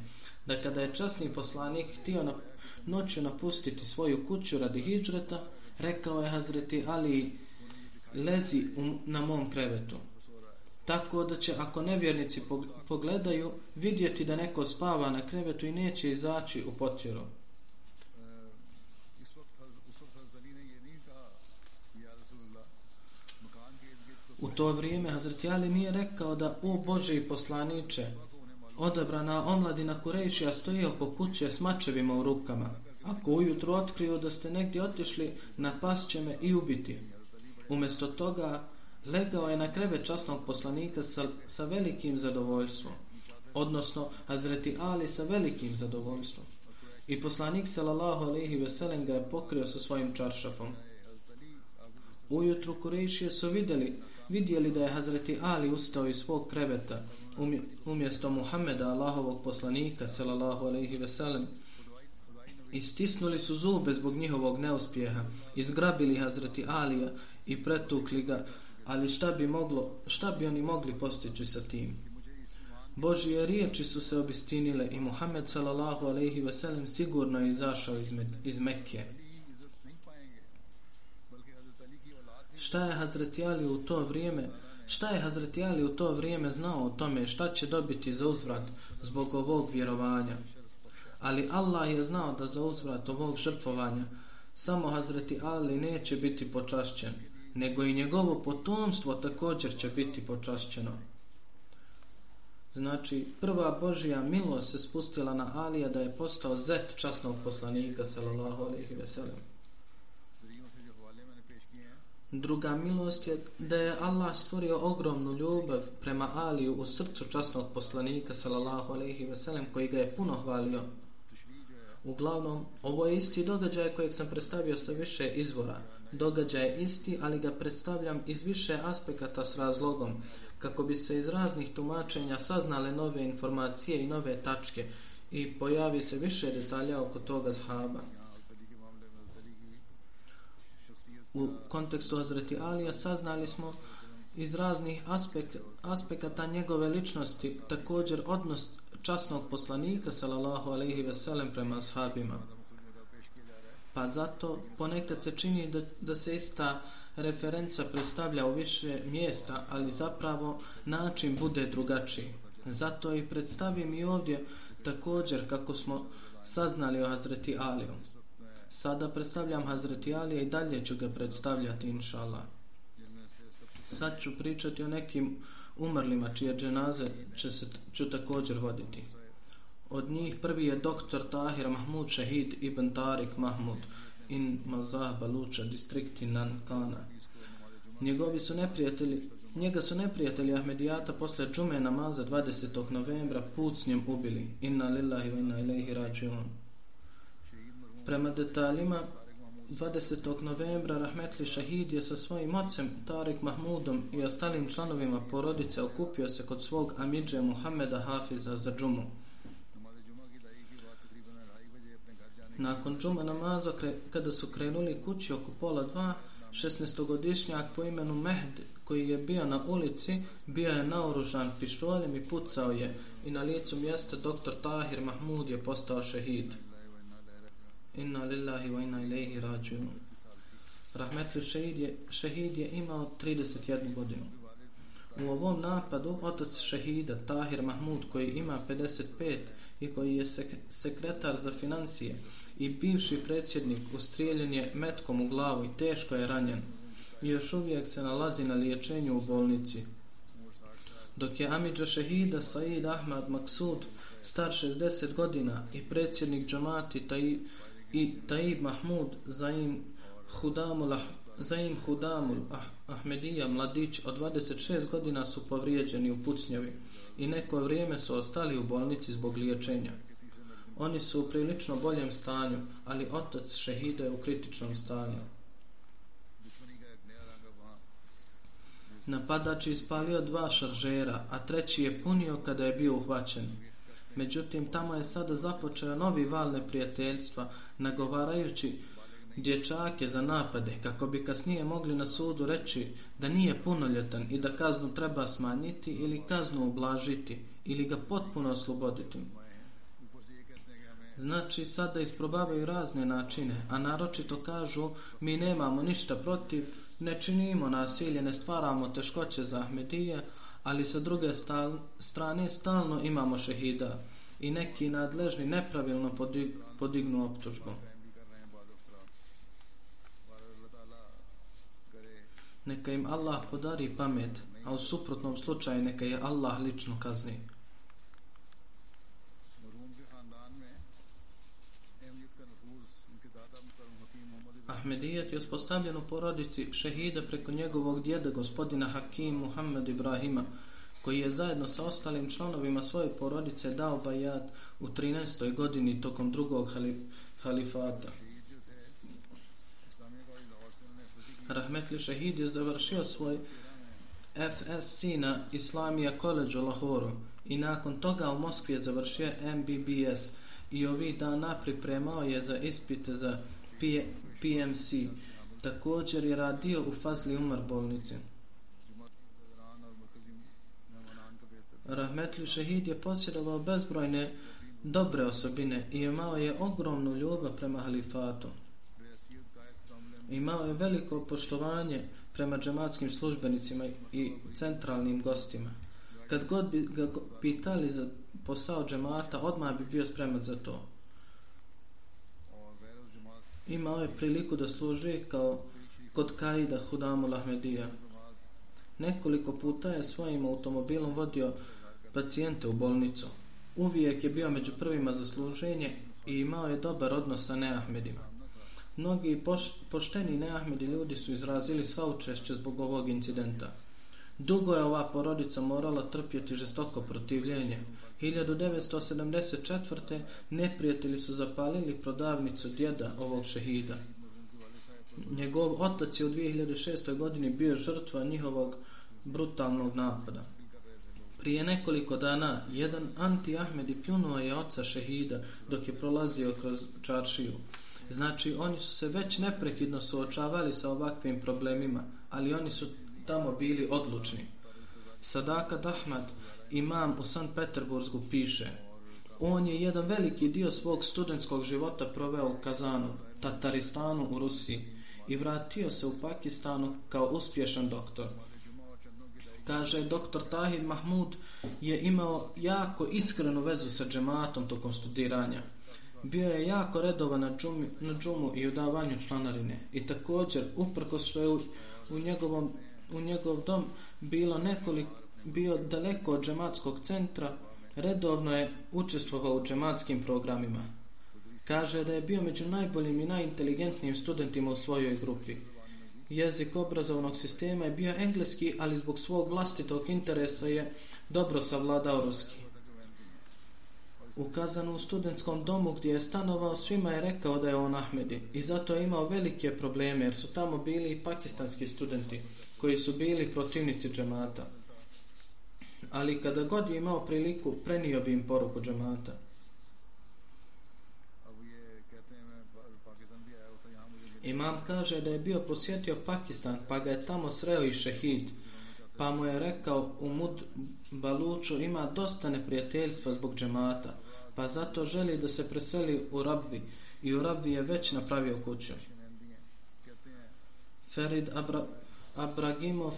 da kada je časni poslanik htio na noću napustiti svoju kuću radi hijđreta, rekao je Hazreti Ali, lezi na mom krevetu. Tako da će, ako nevjernici pogledaju, vidjeti da neko spava na krevetu i neće izaći u potjeru. U to vrijeme Hazreti Ali nije rekao da o Bože i poslaniče odabrana omladina Kurejšija stoji oko kuće s mačevima u rukama. Ako ujutru otkrio da ste negdje otišli, napast će me i ubiti. Umjesto toga, legao je na kreve časnog poslanika sa, sa velikim zadovoljstvom. Odnosno, Hazreti Ali sa velikim zadovoljstvom. I poslanik sallallahu alejhi ve sellem ga je pokrio sa svojim čaršafom. Ujutru Kurejšije su vidjeli vidjeli da je Hazreti Ali ustao iz svog kreveta umjesto Muhammeda, Allahovog poslanika, sallallahu alaihi ve sellem, istisnuli su zube zbog njihovog neuspjeha, izgrabili Hazreti Alija i pretukli ga, ali šta bi, moglo, šta bi oni mogli postići sa tim? Božije riječi su se obistinile i Muhammed sallallahu alaihi ve sellem sigurno je izašao iz, iz Mekke. Šta je Hazreti Ali u to vrijeme šta je Hazreti Ali u to vrijeme znao o tome šta će dobiti za uzvrat zbog ovog vjerovanja? Ali Allah je znao da za uzvrat ovog žrtvovanja samo Hazreti Ali neće biti počašćen nego i njegovo potomstvo također će biti počašćeno. Znači prva Božija milost se spustila na Alija da je postao zet časnog poslanika sallallahu alaihi ve Druga milost je da je Allah stvorio ogromnu ljubav prema Aliju u srcu časnog poslanika sallallahu alejhi ve sellem koji ga je puno hvalio. Uglavnom, ovo je isti događaj kojeg sam predstavio sa više izvora. Događaj je isti, ali ga predstavljam iz više aspekata s razlogom, kako bi se iz raznih tumačenja saznale nove informacije i nove tačke i pojavi se više detalja oko toga zhaba u kontekstu Hazreti Alija saznali smo iz raznih aspekt, aspekata njegove ličnosti također odnos časnog poslanika sallallahu alejhi ve sellem prema ashabima pa zato ponekad se čini da, da se ista referenca predstavlja u više mjesta ali zapravo način bude drugačiji zato i predstavim i ovdje također kako smo saznali o Hazreti Aliju. Sada predstavljam Hazreti Alija i dalje ću ga predstavljati, inša Allah. Sad ću pričati o nekim umrlima čije dženaze će se, ću također voditi. Od njih prvi je doktor Tahir Mahmud Shahid ibn Tariq Mahmud in Mazah Baluča, distrikti Nankana. Njegovi su neprijatelji Njega su neprijatelji Ahmedijata posle džume namaza 20. novembra pucnjem ubili. Inna lillahi wa inna ilaihi rađion. Prema detaljima, 20. novembra Rahmetli Šahid je sa svojim ocem Tarik Mahmudom i ostalim članovima porodice okupio se kod svog amidže Muhameda Hafiza za džumu. Nakon džuma namaza, kada su krenuli kući oko pola dva, 16-godišnjak po imenu Mehd, koji je bio na ulici, bio je naoružan pištoljem i pucao je i na licu mjesta doktor Tahir Mahmud je postao šehid. Inna lillahi wa inna ilaihi rađunu. Rahmetli šehid je, šehid je imao 31 godinu. U ovom napadu otac šehida Tahir Mahmud koji ima 55 i koji je sek sekretar za financije i bivši predsjednik ustrijeljen je metkom u glavu i teško je ranjen i još uvijek se nalazi na liječenju u bolnici. Dok je Amidža šehida Said Ahmad Maksud star 60 godina i predsjednik džamati taj i Taib Mahmud Zaim Hudamul, Zaim Hudamul ah, Ahmedija mladić od 26 godina su povrijeđeni u pucnjevi i neko vrijeme su ostali u bolnici zbog liječenja. Oni su u prilično boljem stanju, ali otac šehida je u kritičnom stanju. Napadač je ispalio dva šaržera, a treći je punio kada je bio uhvaćen. Međutim, tamo je sada započeo novi val neprijateljstva, nagovarajući dječake za napade, kako bi kasnije mogli na sudu reći da nije punoljetan i da kaznu treba smanjiti ili kaznu ublažiti ili ga potpuno osloboditi. Znači, sada isprobavaju razne načine, a naročito kažu mi nemamo ništa protiv, ne činimo nasilje, ne stvaramo teškoće za Ahmedije, ali sa druge stal, strane stalno imamo šehida i neki nadležni nepravilno podig, podignu optužbu. Neka im Allah podari pamet, a u suprotnom slučaju neka je Allah lično kazni. Ahmedijet je uspostavljen u porodici šehida preko njegovog djeda gospodina Hakim Muhammed Ibrahima, koji je zajedno sa ostalim članovima svoje porodice dao bajat u 13. godini tokom drugog halifata. Rahmetli šehid je završio svoj FSC na Islamija College u Lahoru i nakon toga u Moskvi je završio MBBS i ovih dana pripremao je za ispite za PMC. Također je radio u Fazli Umar bolnici. Rahmetli Šehid je posjedovao bezbrojne dobre osobine i imao je ogromnu ljubav prema halifatu. Imao je veliko poštovanje prema džematskim službenicima i centralnim gostima. Kad god bi ga pitali za posao džemata, odmah bi bio spreman za to imao je priliku da služi kao kod Kaida Hudamu Lahmedija. Nekoliko puta je svojim automobilom vodio pacijente u bolnicu. Uvijek je bio među prvima za služenje i imao je dobar odnos sa Neahmedima. Mnogi poš, pošteni Neahmedi ljudi su izrazili saučešće zbog ovog incidenta. Dugo je ova porodica morala trpjeti žestoko protivljenje. 1974. neprijatelji su zapalili prodavnicu djeda ovog šehida. Njegov otac je u 2006. godini bio žrtva njihovog brutalnog napada. Prije nekoliko dana, jedan anti-Ahmedi pljunuo je oca šehida dok je prolazio kroz čaršiju. Znači, oni su se već neprekidno suočavali sa ovakvim problemima, ali oni su tamo bili odlučni. Sadakat Ahmad, imam u San Peterburgu, piše On je jedan veliki dio svog studentskog života proveo u Kazanu, Tataristanu u Rusiji i vratio se u Pakistanu kao uspješan doktor. Kaže, doktor Tahir Mahmud je imao jako iskrenu vezu sa džematom tokom studiranja. Bio je jako redovan na, džumi, na džumu i u davanju članarine. I također, uprko što je u, u, njegovom, u njegov dom bilo nekoliko, bio daleko od džematskog centra, redovno je učestvovao u džematskim programima. Kaže da je bio među najboljim i najinteligentnijim studentima u svojoj grupi. Jezik obrazovnog sistema je bio engleski, ali zbog svog vlastitog interesa je dobro savladao ruski. Ukazano u studentskom domu gdje je stanovao, svima je rekao da je on Ahmedi i zato je imao velike probleme jer su tamo bili i pakistanski studenti koji su bili protivnici džemata. Ali kada god je imao priliku, prenio bi im poruku džemata. Imam kaže da je bio posjetio Pakistan pa ga je tamo sreo i šehid pa mu je rekao u Mud Baluču ima dosta neprijateljstva zbog džemata pa zato želi da se preseli u Rabvi i u Rabvi je već napravio kuću. Ferid Abra Abragimov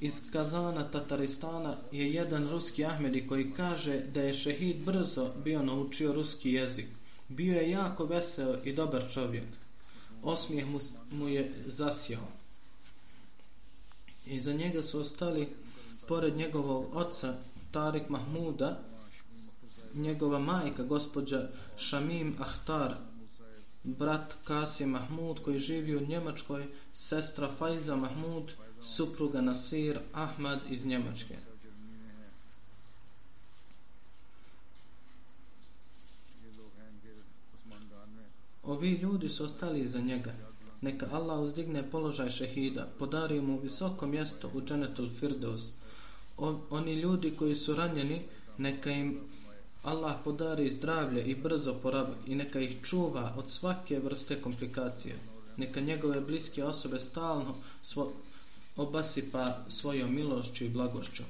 iz Kazana Tataristana je jedan ruski Ahmedi koji kaže da je šehid brzo bio naučio ruski jezik. Bio je jako veseo i dobar čovjek. Osmijeh mu, mu je zasjao. I za njega su ostali pored njegovog oca Tarik Mahmuda njegova majka, gospođa Shamim Ahtar, brat Kasim Mahmud koji živi u Njemačkoj, sestra Fajza Mahmud, supruga Nasir Ahmad iz Njemačke. Ovi ljudi su ostali iza njega. Neka Allah uzdigne položaj šehida, podari mu visoko mjesto u Dženetul Firdaus. Oni ljudi koji su ranjeni, neka im Allah podari zdravlje i brzo porab i neka ih čuva od svake vrste komplikacije. Neka njegove bliske osobe stalno svo, obasipa svojom milošću i blagošću.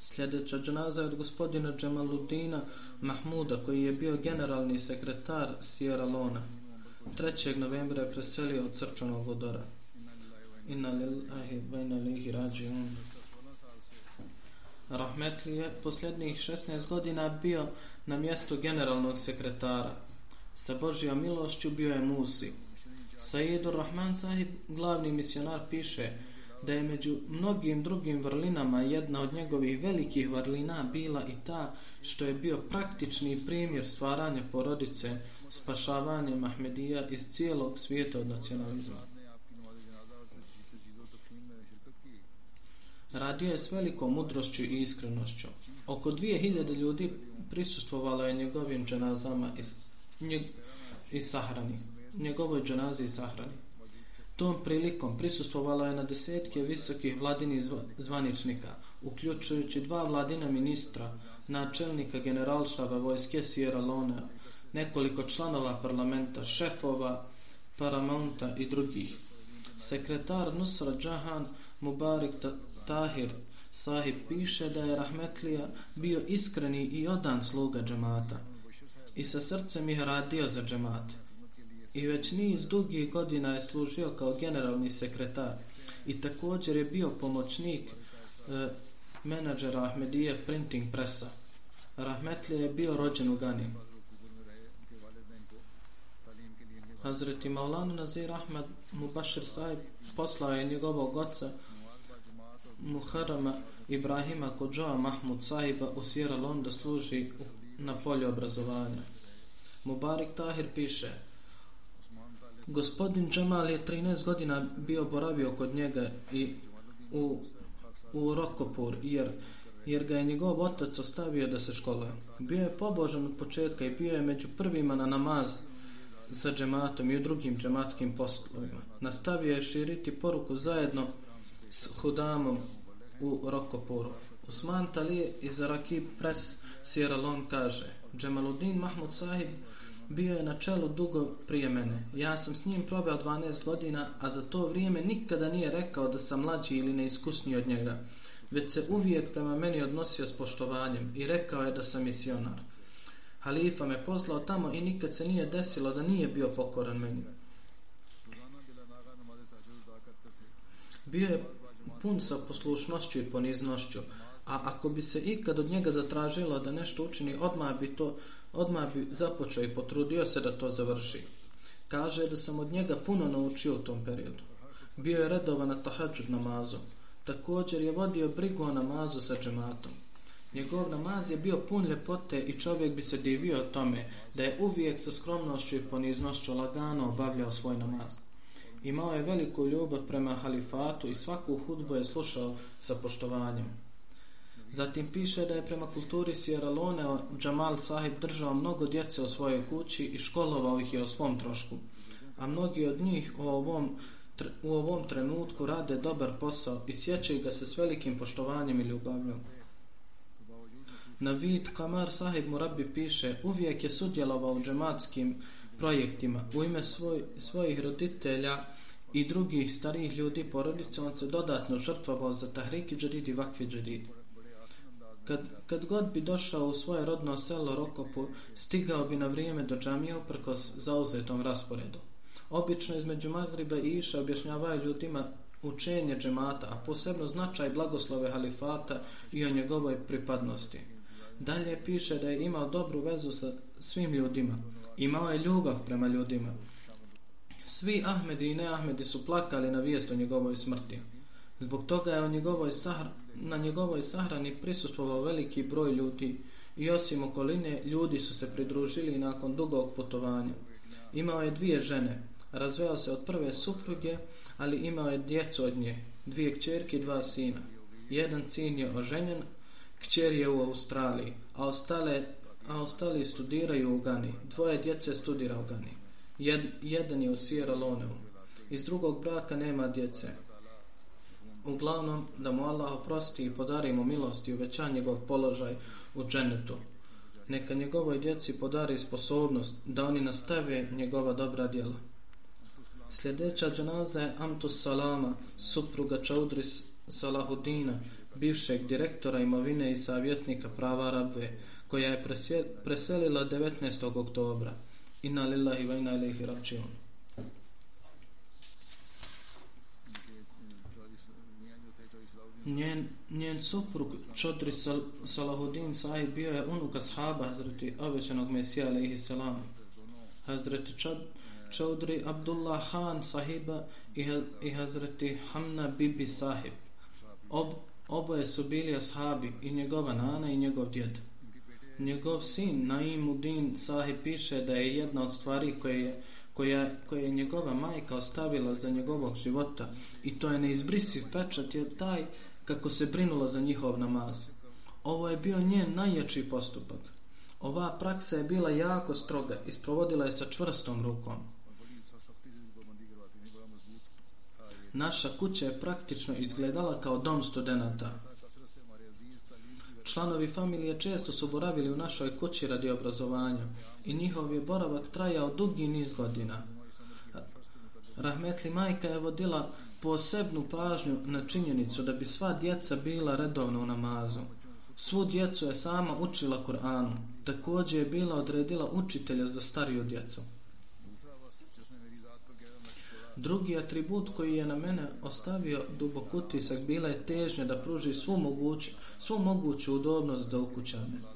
Sljedeća džanaza je od gospodina Džemaludina Mahmuda koji je bio generalni sekretar Sierra Lona. 3. novembra je preselio od srčanog odora. Inna lillahi wa inna lihi rađiun. Rahmetli je posljednjih 16 godina bio na mjestu generalnog sekretara. Sa Božijom milošću bio je Musi. Saidur Rahman sahib, glavni misionar, piše da je među mnogim drugim vrlinama jedna od njegovih velikih vrlina bila i ta što je bio praktični primjer stvaranja porodice, spašavanje Mahmedija iz cijelog svijeta od nacionalizma. Radio je s velikom mudrošću i iskrenošću. Oko 2000 ljudi prisustvovalo je njegovim dženazama iz, njeg, iz sahrani. Njegovoj dženazi i sahrani. Tom prilikom prisustvovalo je na desetke visokih vladini zvaničnika, uključujući dva vladina ministra, načelnika generalštaba vojske Sierra Leone, nekoliko članova parlamenta, šefova, paramonta i drugih. Sekretar Nusra Jahan Mubarak Tahir sahib piše da je Rahmetlija bio iskreni i odan sluga džemata i sa srcem je radio za džemate. I već niz dugih godina je služio kao generalni sekretar i također je bio pomoćnik e, menadžera Ahmedije printing presa. Rahmetli je bio rođen u Gani. Hazreti Maulana Nazir Ahmed Mubashir Saib poslao je njegovog oca Muharama Ibrahima Kodžava Mahmud Saiba u Sierra Londa da služi na polju obrazovanja. Mubarik Tahir piše Gospodin Džamal je 13 godina bio boravio kod njega i u, u Rokopur jer, jer ga je njegov otac ostavio da se školuje. Bio je pobožan od početka i bio je među prvima na namaz sa džematom i u drugim džematskim poslovima. Nastavio je širiti poruku zajedno s Hudamom u Rokopuru. Usman Talije iz Rakib Press Sierra Leone kaže Džemaludin Mahmud Sahib bio je na čelu dugo prije mene. Ja sam s njim proveo 12 godina, a za to vrijeme nikada nije rekao da sam mlađi ili neiskusniji od njega, već se uvijek prema meni odnosio s poštovanjem i rekao je da sam misionar. Halifa me poslao tamo i nikad se nije desilo da nije bio pokoran meni. Bio je pun sa poslušnošću i poniznošću, A ako bi se ikad od njega zatražilo da nešto učini, odmah bi to odmah bi započeo i potrudio se da to završi. Kaže da sam od njega puno naučio u tom periodu. Bio je redovan na tahadžud namazu. Također je vodio brigu o namazu sa džematom. Njegov namaz je bio pun ljepote i čovjek bi se divio tome da je uvijek sa skromnošću i poniznošću lagano obavljao svoj namaz. Imao je veliku ljubav prema halifatu i svaku hudbu je slušao sa poštovanjem. Zatim piše da je prema kulturi Sierra Leone Jamal Sahib držao mnogo djece u svojoj kući i školovao ih je o svom trošku. A mnogi od njih u ovom, u ovom trenutku rade dobar posao i sjećaju ga se s velikim poštovanjem i ljubavljom. Na vid Kamar Sahib Murabi piše uvijek je sudjelovao u džematskim projektima u ime svoj, svojih roditelja i drugih starijih ljudi porodice on se dodatno žrtvovao za tahriki džadidi vakvi džadidi. Kad, kad god bi došao u svoje rodno selo Rokopu, stigao bi na vrijeme do džamije uprkos zauzetom rasporedu. Obično između Magriba i Iša objašnjavaju ljudima učenje džemata, a posebno značaj blagoslove halifata i o njegovoj pripadnosti. Dalje piše da je imao dobru vezu sa svim ljudima. Imao je ljubav prema ljudima. Svi Ahmedi i ne Ahmedi su plakali na vijest o njegovoj smrti. Zbog toga je o njegovoj sahr na njegovoj sahrani prisustvovao veliki broj ljudi i osim okoline ljudi su se pridružili nakon dugog putovanja. Imao je dvije žene, razveo se od prve supruge, ali imao je djecu od nje, dvije kćerke i dva sina. Jedan sin je oženjen, kćer je u Australiji, a, ostale, a ostali studiraju u Gani. Dvoje djece studira u Gani. Jed, jedan je u Sierra Leoneu. Iz drugog braka nema djece. Uglavnom, da mu Allah oprosti i podari mu milost i uveća njegov položaj u dženetu. Neka njegovoj djeci podari sposobnost da oni nastave njegova dobra djela. Sljedeća dženaza je Amtus Salama, supruga Čaudris Salahudina, bivšeg direktora imovine i savjetnika prava Rabve, koja je preselila 19. oktobra. Inna lillahi wa inna ilaihi rađion. Njen, njen suprug Čodri Sal, Salahudin sahib bio je unuk ashaba Hazreti obećanog Mesija alaihi salam. Hazreti Čod, Čodri Abdullah Khan sahiba i, i Hazreti Hamna Bibi sahib. Ob, oboje su bili ashabi i njegova nana i njegov djed. Njegov sin Naimuddin sahib piše da je jedna od stvari koje je koja, koja je njegova majka ostavila za njegovog života i to je neizbrisiv pečat je taj kako se brinula za njihov namaz. Ovo je bio njen najjači postupak. Ova praksa je bila jako stroga i sprovodila je sa čvrstom rukom. Naša kuća je praktično izgledala kao dom studenta. Članovi familije često su boravili u našoj kući radi obrazovanja i njihov je boravak trajao dugi niz godina. Rahmetli majka je vodila posebnu pažnju na činjenicu da bi sva djeca bila redovno u namazu. Svu djecu je sama učila Kur'anu. Također je bila odredila učitelja za stariju djecu. Drugi atribut koji je na mene ostavio dubok utisak bila je težnja da pruži svu, moguć, svu moguću udobnost za ukućane.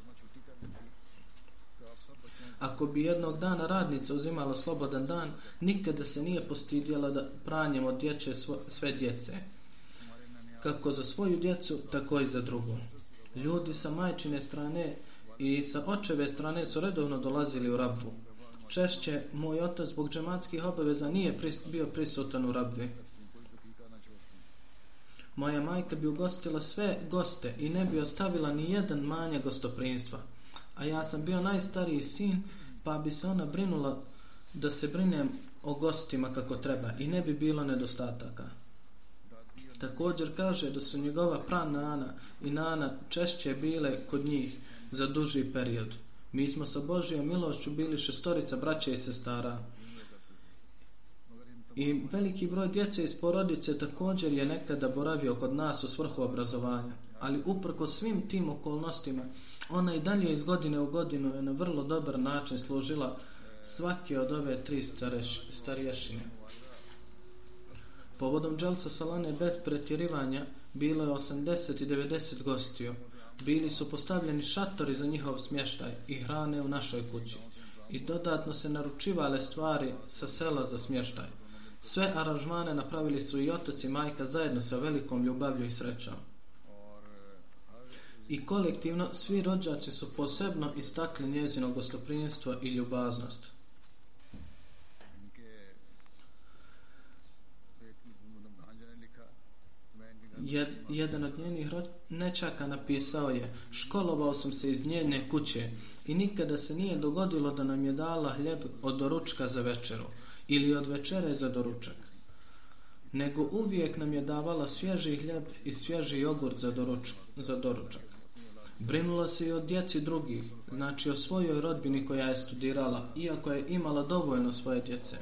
Ako bi jednog dana radnica uzimala slobodan dan, nikada se nije postidjela da pranjem od dječe sve djece. Kako za svoju djecu, tako i za drugu. Ljudi sa majčine strane i sa očeve strane su redovno dolazili u rabvu. Češće, moj otac zbog džematskih obaveza nije pris, bio prisutan u rabvi. Moja majka bi ugostila sve goste i ne bi ostavila ni jedan manje gostoprinstva a ja sam bio najstariji sin, pa bi se ona brinula da se brinem o gostima kako treba i ne bi bilo nedostataka. Također kaže da su njegova prana Ana i nana češće bile kod njih za duži period. Mi smo sa Božijom milošću bili šestorica braća i sestara. I veliki broj djece iz porodice također je nekada boravio kod nas u svrhu obrazovanja. Ali uprko svim tim okolnostima, ona i dalje iz godine u godinu je na vrlo dobar način služila svake od ove tri stareš, starješine. Povodom Dželca Salane bez pretjerivanja bilo je 80 i 90 gostiju. Bili su postavljeni šatori za njihov smještaj i hrane u našoj kući. I dodatno se naručivale stvari sa sela za smještaj. Sve aranžmane napravili su i otac i majka zajedno sa velikom ljubavlju i srećom. I kolektivno svi rođaci su posebno istakli njezino gostoprinjstvo i ljubaznost. Jed, jedan od njenih nečaka napisao je školovao sam se iz njene kuće i nikada se nije dogodilo da nam je dala hljeb od doručka za večeru ili od večere za doručak nego uvijek nam je davala svježi hljeb i svježi jogurt za, doruč, za doručak brinula se i od djeci drugih znači o svojoj rodbini koja je studirala iako je imala dovoljno svoje djece.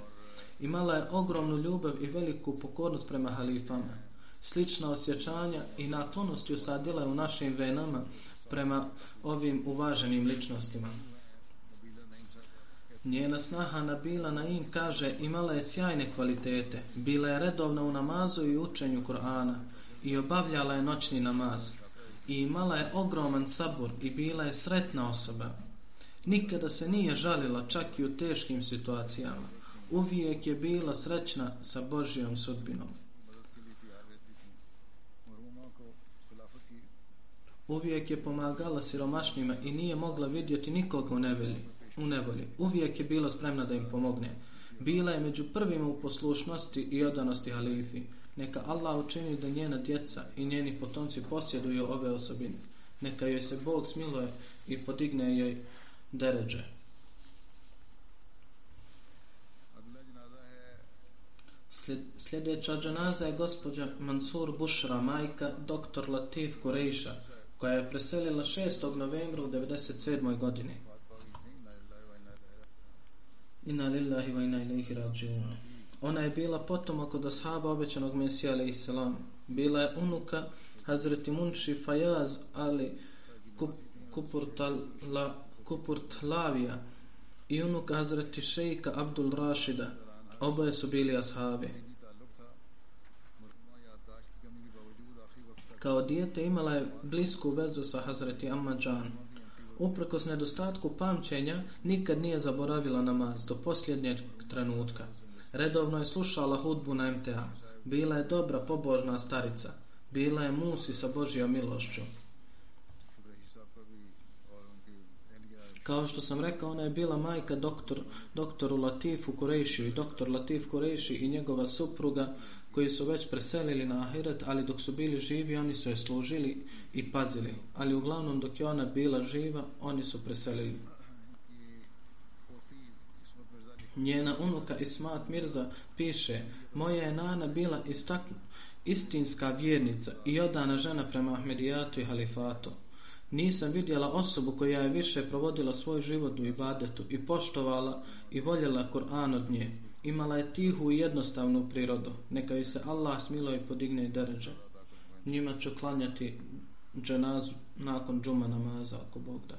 Imala je ogromnu ljubav i veliku pokornost prema halifama. Slična osjećanja i naklonosti usadila u našim venama prema ovim uvaženim ličnostima. Njena snaha Nabila Naim kaže imala je sjajne kvalitete, bila je redovna u namazu i učenju Kur'ana i obavljala je noćni namaz i imala je ogroman sabur i bila je sretna osoba. Nikada se nije žalila čak i u teškim situacijama. Uvijek je bila srećna sa Božijom sudbinom. Uvijek je pomagala siromašnjima i nije mogla vidjeti nikoga u nevolji. U nevolji. Uvijek je bila spremna da im pomogne. Bila je među prvima u poslušnosti i odanosti halifi. Neka Allah učini da njena djeca i njeni potomci posjeduju ove osobine. Neka joj se Bog smiluje i podigne joj deređe. Sljedeća džanaza je gospođa Mansur Bushra, majka dr. Latif Kurejša, koja je preselila 6. novembra u 97. godini. Inna lillahi wa inna ilaihi rađiun. Ona je bila potomak od ashaba obećanog Mesija alaihi salam. Bila je unuka Hazreti Munši Fajaz ali Kupurt Lavija i unuka Hazreti Šejka Abdul Rašida. Oboje su bili ashabi. Kao dijete imala je blisku vezu sa Hazreti Ammadžan. Uprkos nedostatku pamćenja, nikad nije zaboravila namaz do posljednjeg trenutka. Redovno je slušala hudbu na MTA. Bila je dobra, pobožna starica. Bila je musi sa Božijom milošću. Kao što sam rekao, ona je bila majka doktor, doktoru Latifu Kurejšiju i doktor Latif Kurejši i njegova supruga koji su već preselili na Ahiret, ali dok su bili živi, oni su je služili i pazili. Ali uglavnom dok je ona bila živa, oni su preselili. Njena unuka Ismat Mirza piše, moja je nana bila istaknu, istinska vjernica i odana žena prema Ahmedijatu i Halifatu. Nisam vidjela osobu koja je više provodila svoj život u ibadetu i poštovala i voljela Kur'an od nje imala je tihu i jednostavnu prirodu. Neka joj se Allah smilo i podigne i deređe. Njima ću klanjati dženazu nakon džuma namaza, ako Bog da.